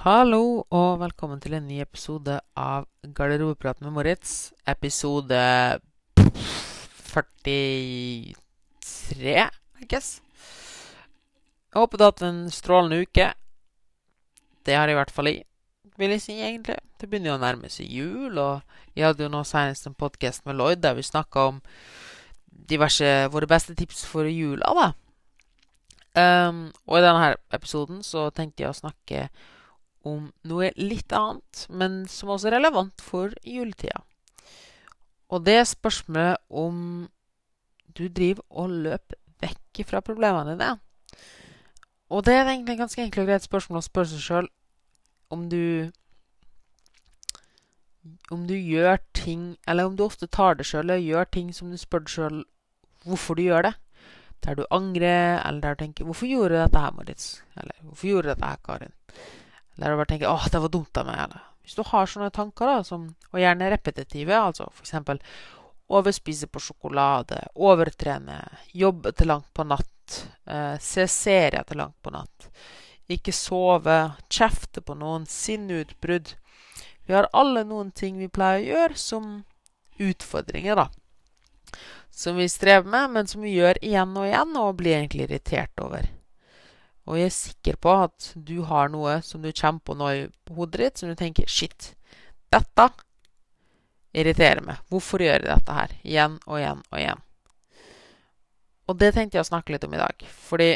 Hallo og velkommen til en ny episode av Garderobeprat med Moritz. Episode 43, I guess. Jeg håper du har hatt en strålende uke. Det har jeg i hvert fall i, vil jeg si, egentlig. Det begynner jo å nærme seg jul, og jeg hadde jo nå senest en podkast med Lloyd der vi snakka om diverse våre beste tips for jula, da. Um, og i denne episoden så tenkte jeg å snakke om noe litt annet, men som også er relevant for juletida. Og det er spørsmålet om du driver og løper vekk fra problemene dine. Og det er egentlig et ganske enkelt og greit spørsmål å spørre seg sjøl om du Om du gjør ting Eller om du ofte tar det sjøl og gjør ting som du spør deg sjøl hvorfor du gjør det. Der du angrer, eller der du tenker 'Hvorfor gjorde du dette her, Moritz?' Eller 'Hvorfor gjorde du dette her, Karin?' Eller du bare tenker 'Åh, det var dumt av meg'. Eller. Hvis du har sånne tanker, da, som, og gjerne repetitive, altså f.eks. overspise på sjokolade, overtrene, jobbe til langt på natt, eh, se serier til langt på natt, ikke sove, kjefte på noen, sinneutbrudd Vi har alle noen ting vi pleier å gjøre som utfordringer, da som vi strever med, men som vi gjør igjen og igjen og blir egentlig irritert over. Og jeg er sikker på at du har noe som du kommer på nå i hodet ditt, som du tenker Shit, dette irriterer meg. Hvorfor gjør jeg dette her? Igjen og igjen og igjen. Og det tenkte jeg å snakke litt om i dag. Fordi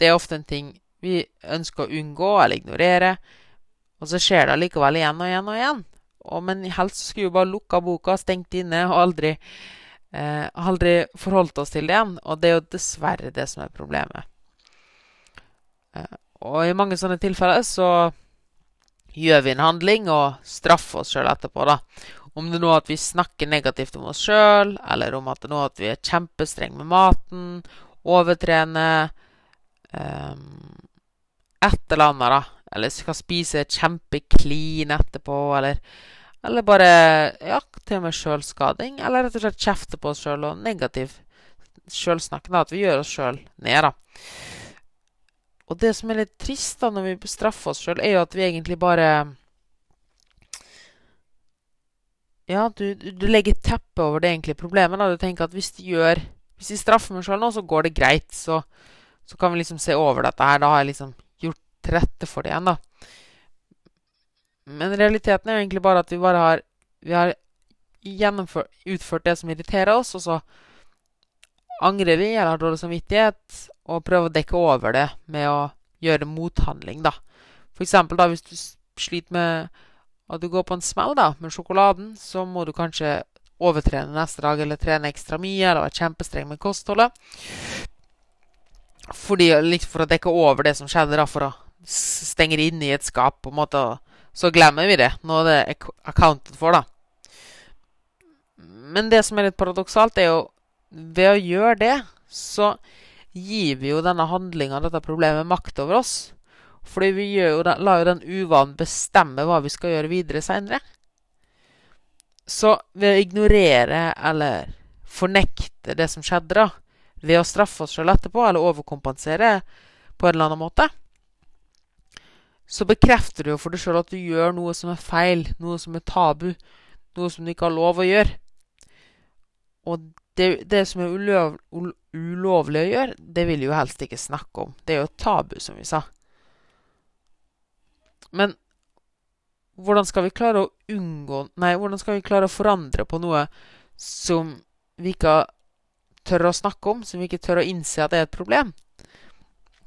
det er ofte en ting vi ønsker å unngå eller ignorere, og så skjer det likevel igjen og igjen og igjen. Og, men helst skulle vi bare lukka boka, stengt inne og aldri eh, aldri forholdt oss til det igjen. Og det er jo dessverre det som er problemet. Eh, og i mange sånne tilfeller så gjør vi en handling og straffer oss sjøl etterpå, da. Om det er noe at vi snakker negativt om oss sjøl, eller om at det er noe at vi er kjempestrenge med maten, overtrener um, Et eller annet, da. Eller skal spise kjempeklin etterpå, eller eller bare ja, til og med sjølskading. Eller rett og slett kjefte på oss sjøl og negativ sjølsnakk. At vi gjør oss sjøl ned, da. Og det som er litt trist da når vi straffer oss sjøl, er jo at vi egentlig bare Ja, du, du legger teppet over det egentlige problemet. da. Du tenker at hvis de gjør Hvis de straffer meg sjøl nå, så går det greit. Så, så kan vi liksom se over dette her. Da har jeg liksom gjort til rette for det igjen, da. Men realiteten er jo egentlig bare at vi bare har Vi har utført det som irriterer oss, og så angrer vi eller har dårlig samvittighet og prøver å dekke over det med å gjøre mothandling, da. For eksempel da, hvis du sliter med at du går på en smell da, med sjokoladen, så må du kanskje overtrene neste dag eller trene ekstra mye eller være kjempestreng med kostholdet. Fordi, liksom for å dekke over det som skjedde, da, for å stenge det inne i et skap. på en måte, Så glemmer vi det. Nå er det accounted for, da. Men det som er litt paradoksalt, er jo ved å gjøre det, så gir vi jo denne handlinga, dette problemet, makt over oss. Fordi vi jo den, lar jo den uvanen bestemme hva vi skal gjøre videre seinere. Så ved å ignorere eller fornekte det som skjedde, da, ved å straffe oss sjøl etterpå, eller overkompensere på en eller annen måte, så bekrefter du jo for deg sjøl at du gjør noe som er feil, noe som er tabu, noe som du ikke har lov å gjøre. Og det, det som er ulov, ulovlig å gjøre, det vil jo helst ikke snakke om. Det er jo tabu, som vi sa. Men hvordan skal vi klare å unngå Nei, hvordan skal vi klare å forandre på noe som vi ikke tør å snakke om, som vi ikke tør å innse at er et problem?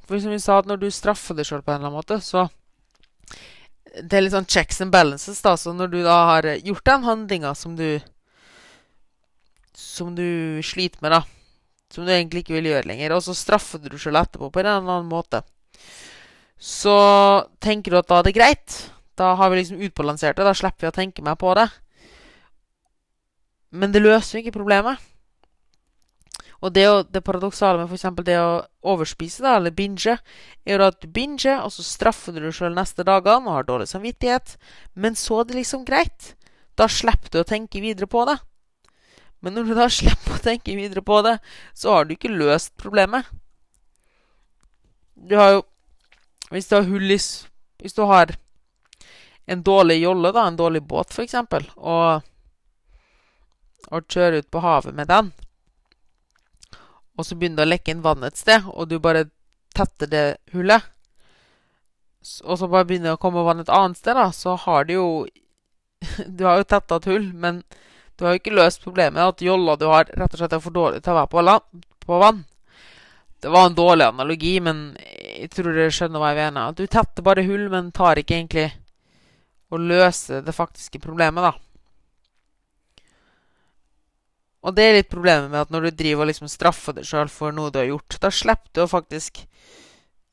For som vi sa, at når du straffer deg sjøl på en eller annen måte, så Det er litt sånn checks and balances, da. Så når du da har gjort den handlinga som du Som du sliter med, da. Som du egentlig ikke vil gjøre lenger. Og så straffer du deg selv etterpå på en eller annen måte. Så tenker du at da er det greit. Da har vi liksom utbalansert det. Da slipper vi å tenke mer på det. Men det løser jo ikke problemet. Og det, det paradoksale med f.eks. det å overspise, da, eller binge, er jo at du binger, og så straffer du deg sjøl neste dagene og har dårlig samvittighet. Men så er det liksom greit. Da slipper du å tenke videre på det. Men når du da slipper å tenke videre på det, så har du ikke løst problemet. Du har jo Hvis du har hull i Hvis du har en dårlig jolle, da, en dårlig båt f.eks., og, og kjører ut på havet med den, og så begynner det å lekke inn vann et sted, og du bare tetter det hullet, og så bare begynner det å komme vann et annet sted, da, så har du jo Du har jo tetta et hull, men du har jo ikke løst problemet at jolla du har, rett og slett er for dårlig til å være på, vann. Det var en dårlig analogi, men jeg tror dere skjønner hva jeg mener. Du tetter bare hull, men tar ikke egentlig å løse det faktiske problemet, da. Og det er litt problemet med at når du driver og liksom straffer deg sjøl for noe du har gjort, da slipper du å faktisk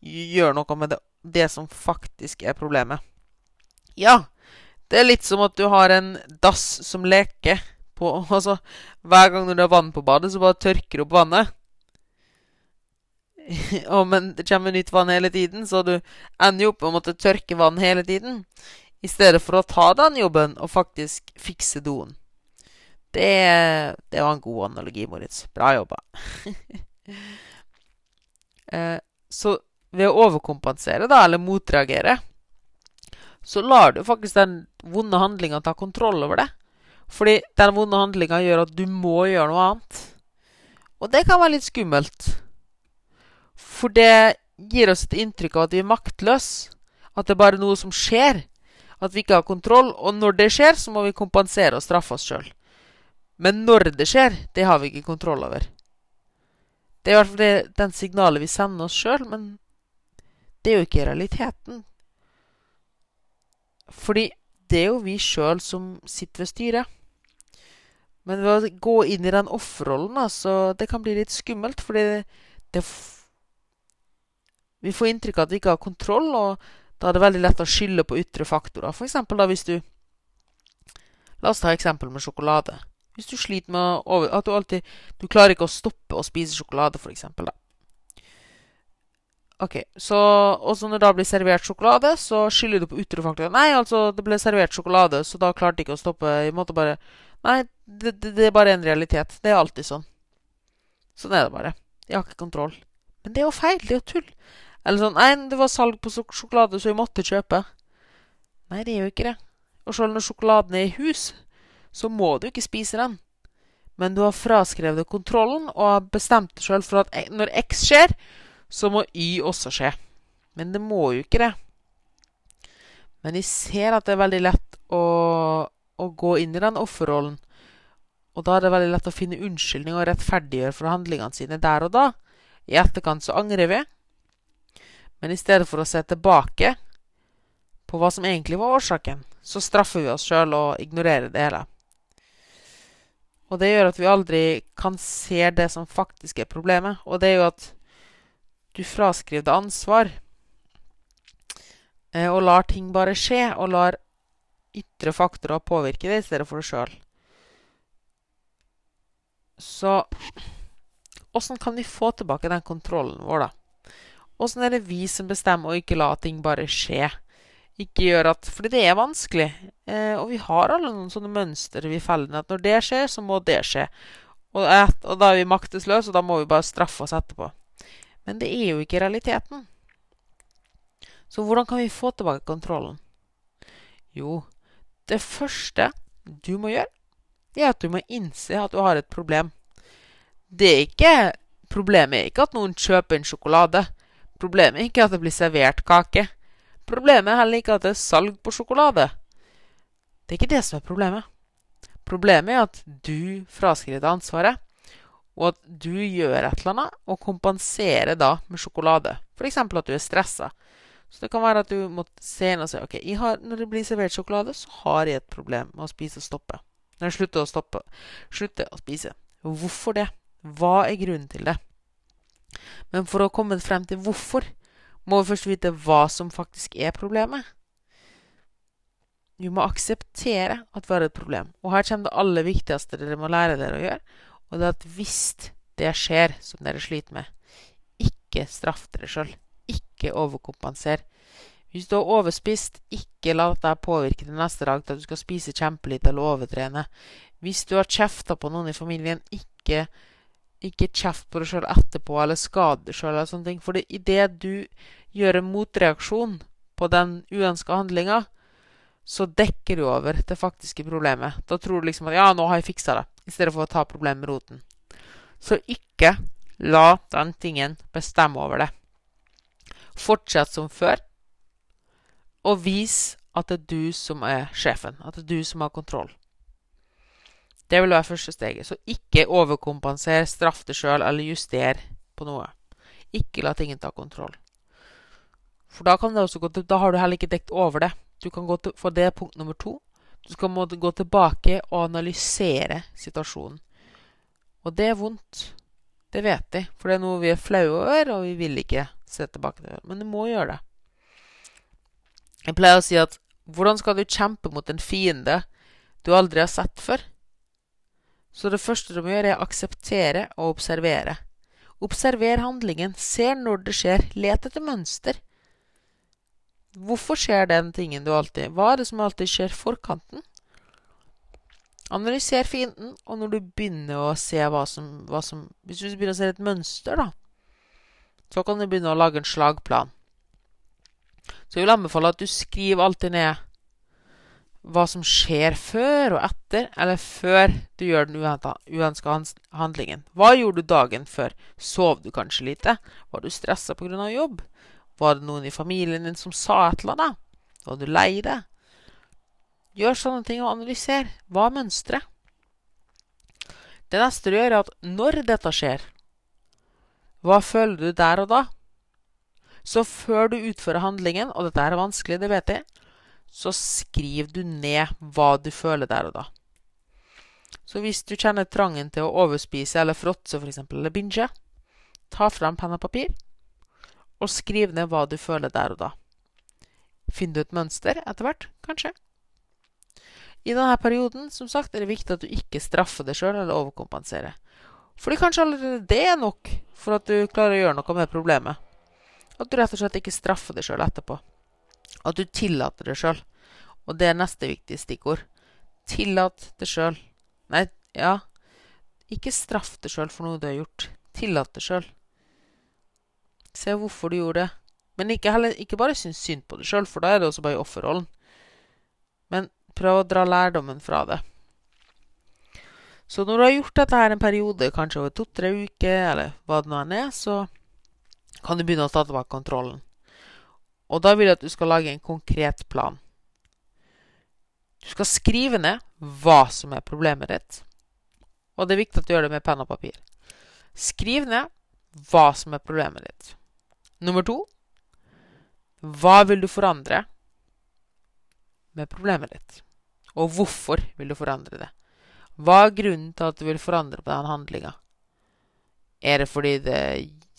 gjøre noe med det, det, som faktisk er problemet. Ja, det er litt som at du har en dass som leker på Altså, hver gang du har vann på badet, så bare tørker du opp vannet. oh, men det kommer nytt vann hele tiden, så du ender jo opp med å måtte tørke vann hele tiden. I stedet for å ta den jobben og faktisk fikse doen. Det, det var en god analogi, Moritz. Bra jobba. eh, så ved å overkompensere, da, eller motreagere, så lar du faktisk den vonde handlinga ta kontroll over det. Fordi den vonde handlinga gjør at du må gjøre noe annet. Og det kan være litt skummelt. For det gir oss et inntrykk av at vi er maktløse. At det er bare noe som skjer. At vi ikke har kontroll. Og når det skjer, så må vi kompensere og straffe oss sjøl. Men når det skjer, det har vi ikke kontroll over. Det er i hvert fall det, den signalet vi sender oss sjøl, men det er jo ikke realiteten. Fordi det er jo vi sjøl som sitter ved styret. Men ved å gå inn i den offerrollen, altså, det kan bli litt skummelt, fordi det, det vi får inntrykk av at vi ikke har kontroll, og da er det veldig lett å skylde på ytre faktorer. For eksempel da hvis du La oss ta eksempel med sjokolade. Hvis du sliter med over, at du alltid Du klarer ikke å stoppe å spise sjokolade, for eksempel, da. Ok, så Og så når det da blir servert sjokolade, så skylder du på utrofaktoren. Nei, altså, det ble servert sjokolade, så da klarte jeg ikke å stoppe. Jeg måtte bare Nei, det, det, det er bare en realitet. Det er alltid sånn. Sånn er det bare. Jeg har ikke kontroll. Men det er jo feil. Det er jo tull. Eller sånn Nei, det var salg på sjokolade, så vi måtte kjøpe. Nei, det er jo ikke det. Og selv når sjokoladen er i hus, så må du ikke spise den. Men du har fraskrevet kontrollen og har bestemt deg sjøl for at når X skjer, så må Y også skje. Men det må jo ikke det. Men jeg ser at det er veldig lett å, å gå inn i den offerrollen. Og da er det veldig lett å finne unnskyldning og rettferdiggjøre for handlingene sine der og da. I etterkant så angrer vi. Men i stedet for å se tilbake på hva som egentlig var årsaken, så straffer vi oss sjøl og ignorerer det hele. Og det gjør at vi aldri kan se det som faktisk er problemet. Og det er jo at du fraskriver deg ansvar eh, og lar ting bare skje, og lar ytre faktorer påvirke det i stedet for deg sjøl. Så åssen kan vi få tilbake den kontrollen vår, da? Åssen er det vi som bestemmer å ikke la ting bare skje? Ikke gjør at Fordi det er vanskelig. Eh, og vi har alle noen sånne mønstre vi feller ned. At når det skjer, så må det skje. Og, og, da er vi maktesløse, og da må vi bare straffe oss etterpå. Men det er jo ikke realiteten. Så hvordan kan vi få tilbake kontrollen? Jo, det første du må gjøre, er at du må innse at du har et problem. Det er ikke Problemet er ikke at noen kjøper en sjokolade. Problemet er ikke at det blir servert kake. Problemet er heller ikke at det er salg på sjokolade. Det er ikke det som er problemet. Problemet er at du fraskriver deg ansvaret, og at du gjør et eller annet og kompenserer da med sjokolade. F.eks. at du er stressa. Så det kan være at du må se inn og si ok, har, når det blir servert sjokolade, så har jeg et problem med å spise og stoppe. Når jeg slutter å stoppe, slutter å spise. Hvorfor det? Hva er grunnen til det? Men for å komme frem til hvorfor, må vi først vite hva som faktisk er problemet. Vi må akseptere at vi har et problem. Og her kommer det aller viktigste dere må lære dere å gjøre. Og det at hvis det skjer som dere sliter med, ikke straff dere sjøl. Ikke overkompenser. Hvis du har overspist, ikke la deg påvirke til neste dag til at du skal spise kjempelite eller overtrene. Hvis du har kjefta på noen i familien, ikke ikke kjeft på deg sjøl etterpå, eller skade deg sjøl. For idet du gjør en motreaksjon på den uønska handlinga, så dekker du over det faktiske problemet. Da tror du liksom at 'ja, nå har jeg fiksa det', i stedet for å ta problemet med roten. Så ikke la den tingen bestemme over det. Fortsett som før, og vis at det er du som er sjefen. At det er du som har kontroll. Det vil være første steget. Så ikke overkompenser, straff deg sjøl eller juster på noe. Ikke la tingen ta kontroll. For da, da har du heller ikke dekt over det. Du kan gå til, for det er punkt nummer to. Du skal måtte gå tilbake og analysere situasjonen. Og det er vondt. Det vet de. For det er noe vi er flaue over, og vi vil ikke se tilbake til det. Men du må gjøre det. Jeg pleier å si at hvordan skal du kjempe mot en fiende du aldri har sett før? Så det første du må gjøre, er å akseptere og observere. Observer handlingen, se når det skjer, let etter mønster. Hvorfor skjer den tingen du alltid Hva er det som alltid skjer forkanten? Analyser fienden, og når du begynner å se hva som, hva som Hvis du begynner å se et mønster, da, så kan du begynne å lage en slagplan. Så jeg vil anbefale at du skriver alltid ned hva som skjer før og etter, eller før du gjør den uønska handlingen. Hva gjorde du dagen før? Sov du kanskje lite? Var du stressa pga. jobb? Var det noen i familien din som sa et eller annet? Var du lei deg? Gjør sånne ting og analyser. Hva er mønsteret? Det neste du gjør, er at når dette skjer, hva føler du der og da? Så før du utfører handlingen, og dette er vanskelig, det vet jeg, så skriv du ned hva du føler der og da. Så hvis du kjenner trangen til å overspise eller fråtse f.eks., eller binge, ta fram penn og papir og skriv ned hva du føler der og da. Finner du et mønster etter hvert, kanskje? I denne perioden som sagt, er det viktig at du ikke straffer deg sjøl eller overkompenserer. Fordi kanskje allerede det er nok for at du klarer å gjøre noe med problemet. At du rett og slett ikke straffer deg sjøl etterpå. At du tillater deg sjøl. Og det er neste viktige stikkord. Tillat deg sjøl. Nei, ja Ikke straff deg sjøl for noe du har gjort. Tillat deg sjøl. Se hvorfor du gjorde det. Men ikke, heller, ikke bare syns synd på deg sjøl, for da er det også bare i offerrollen. Men prøv å dra lærdommen fra det. Så når du har gjort dette her en periode, kanskje over to-tre uker, eller hva det nå er, så kan du begynne å ta tilbake kontrollen. Og da vil jeg at du skal lage en konkret plan. Du skal skrive ned hva som er problemet ditt. Og det er viktig at du gjør det med penn og papir. Skriv ned hva som er problemet ditt. Nummer to hva vil du forandre med problemet ditt? Og hvorfor vil du forandre det? Hva er grunnen til at du vil forandre på den handlinga? Er det fordi det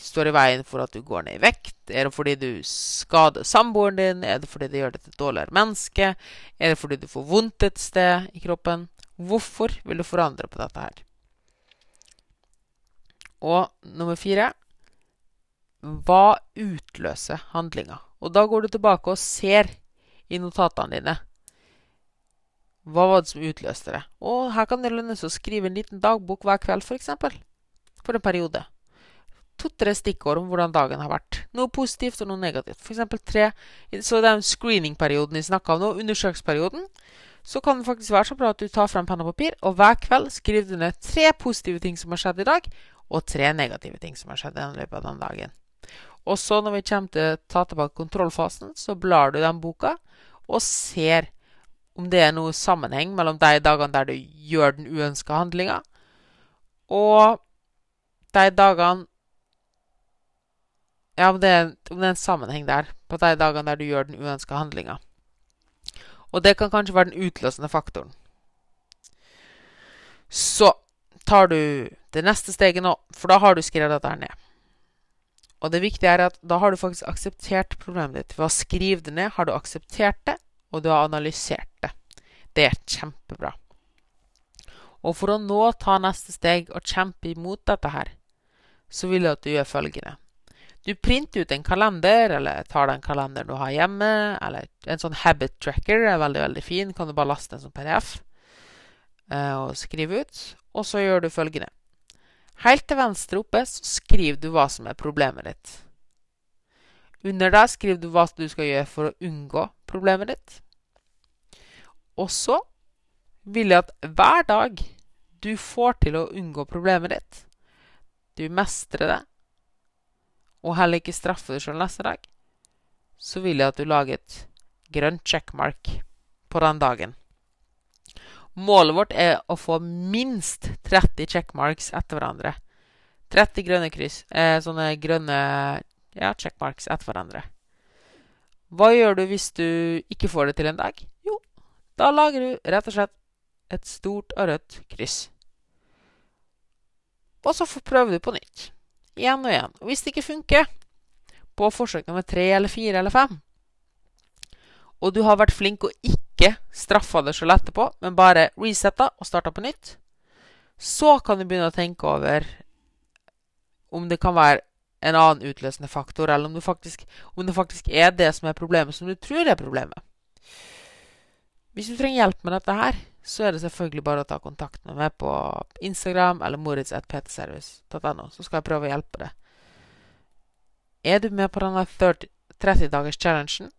står i veien for at du går ned i vekt? Er det fordi du skader samboeren din? Er det fordi det gjør deg til et dårligere menneske? Er det fordi du får vondt et sted i kroppen? Hvorfor vil du forandre på dette her? Og nummer fire Hva utløser handlinga? Og da går du tilbake og ser i notatene dine. Hva var det som utløste det? Og her kan det lønne seg å skrive en liten dagbok hver kveld, f.eks. For, for en periode to-tre stikkord om hvordan dagen har vært. Noe positivt og noe negativt. Eksempel tre Så det er screening-perioden vi snakka om nå, undersøksperioden. Så kan det faktisk være så bra at du tar frem penn og papir, og hver kveld skriver du ned tre positive ting som har skjedd i dag, og tre negative ting som har skjedd i løpet av den dagen. Og så når vi kommer til ta tilbake kontrollfasen, så blar du den boka og ser om det er noe sammenheng mellom de dagene der du gjør den uønska handlinga, og de dagene ja, om det, er, om det er en sammenheng der, på de dagene der du gjør den uønska handlinga. Og det kan kanskje være den utløsende faktoren. Så tar du det neste steget nå, for da har du skrevet dette her ned. Og det viktige er at da har du faktisk akseptert problemet ditt. Ved å skrive det ned har du akseptert det, og du har analysert det. Det er kjempebra. Og for å nå ta neste steg og kjempe imot dette her, så vil jeg at du gjør følgende. Du printer ut en kalender, eller tar den kalenderen du har hjemme, eller en sånn habit tracker er veldig, veldig fin. Kan du bare laste den som PDF eh, og skrive ut. Og så gjør du følgende. Helt til venstre oppe så skriver du hva som er problemet ditt. Under der skriver du hva du skal gjøre for å unngå problemet ditt. Og så vil jeg at hver dag du får til å unngå problemet ditt, du mestrer det, og heller ikke straffer deg sjøl neste dag, så vil jeg at du lager et grønt checkmark på den dagen. Målet vårt er å få minst 30 checkmarks etter hverandre. 30 grønne kryss, eh, sånne grønne ja, checkmarks etter hverandre. Hva gjør du hvis du ikke får det til en dag? Jo, da lager du rett og slett et stort og rødt kryss. Og så prøver du på nytt. Igjen og igjen. Og hvis det ikke funker, på forsøk nummer tre eller fire eller fem, og du har vært flink og ikke straffa deg selv etterpå, men bare resetta og starta på nytt, så kan du begynne å tenke over om det kan være en annen utløsende faktor, eller om faktisk, om det faktisk er det som er problemet, som du tror er problemet. Hvis du trenger hjelp med dette her, så er det selvfølgelig bare å ta kontakt med meg på Instagram eller moritz.ptservice.no, så skal jeg prøve å hjelpe deg. Er du med på denne 30-dagers-challengen?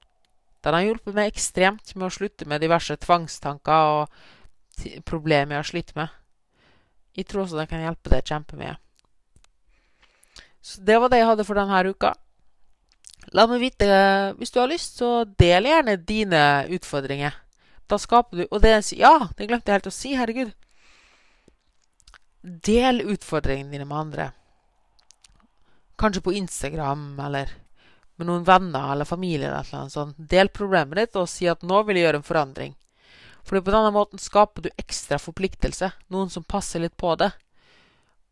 Den har hjulpet meg ekstremt med å slutte med diverse tvangstanker og problemer jeg har slitt med. Jeg tror også den kan hjelpe deg kjempemye. Så det var det jeg hadde for denne uka. La meg vite Hvis du har lyst, så del gjerne dine utfordringer. Da skaper du Og det Ja, det glemte jeg helt å si. Herregud. Del utfordringene dine med andre. Kanskje på Instagram eller med noen venner eller familie. eller noe sånt. Del problemet ditt og si at 'nå vil jeg gjøre en forandring'. Fordi på denne måten skaper du ekstra forpliktelse. Noen som passer litt på det.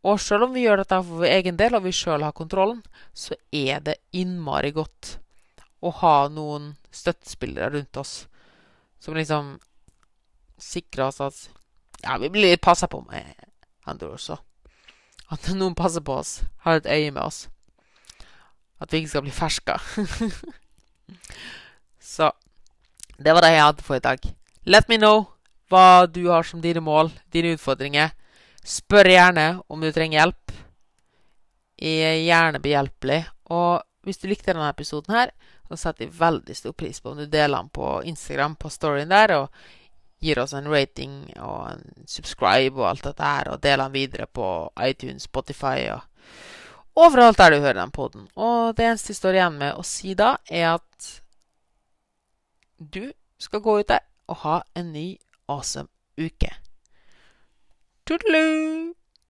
Og sjøl om vi gjør dette for vår egen del, og vi sjøl har kontrollen, så er det innmari godt å ha noen støttespillere rundt oss som liksom sikrer oss at Ja, vi blir passa på med andre også. At noen passer på oss, har et øye med oss. At vi ikke skal bli ferska. så det var det jeg hadde for i dag. Let me know hva du har som dine mål, dine utfordringer. Spør gjerne om du trenger hjelp. Jeg er gjerne behjelpelig. Og hvis du likte denne episoden her, så setter jeg veldig stor pris på om du deler den på Instagram, på storyen der, og gir oss en rating og en subscribe og alt dette her, og deler den videre på iTunes, Spotify og overalt der du hører den poden. Og det eneste jeg står igjen med å si da, er at du skal gå ut der og ha en ny awesome uke. Toodaloo!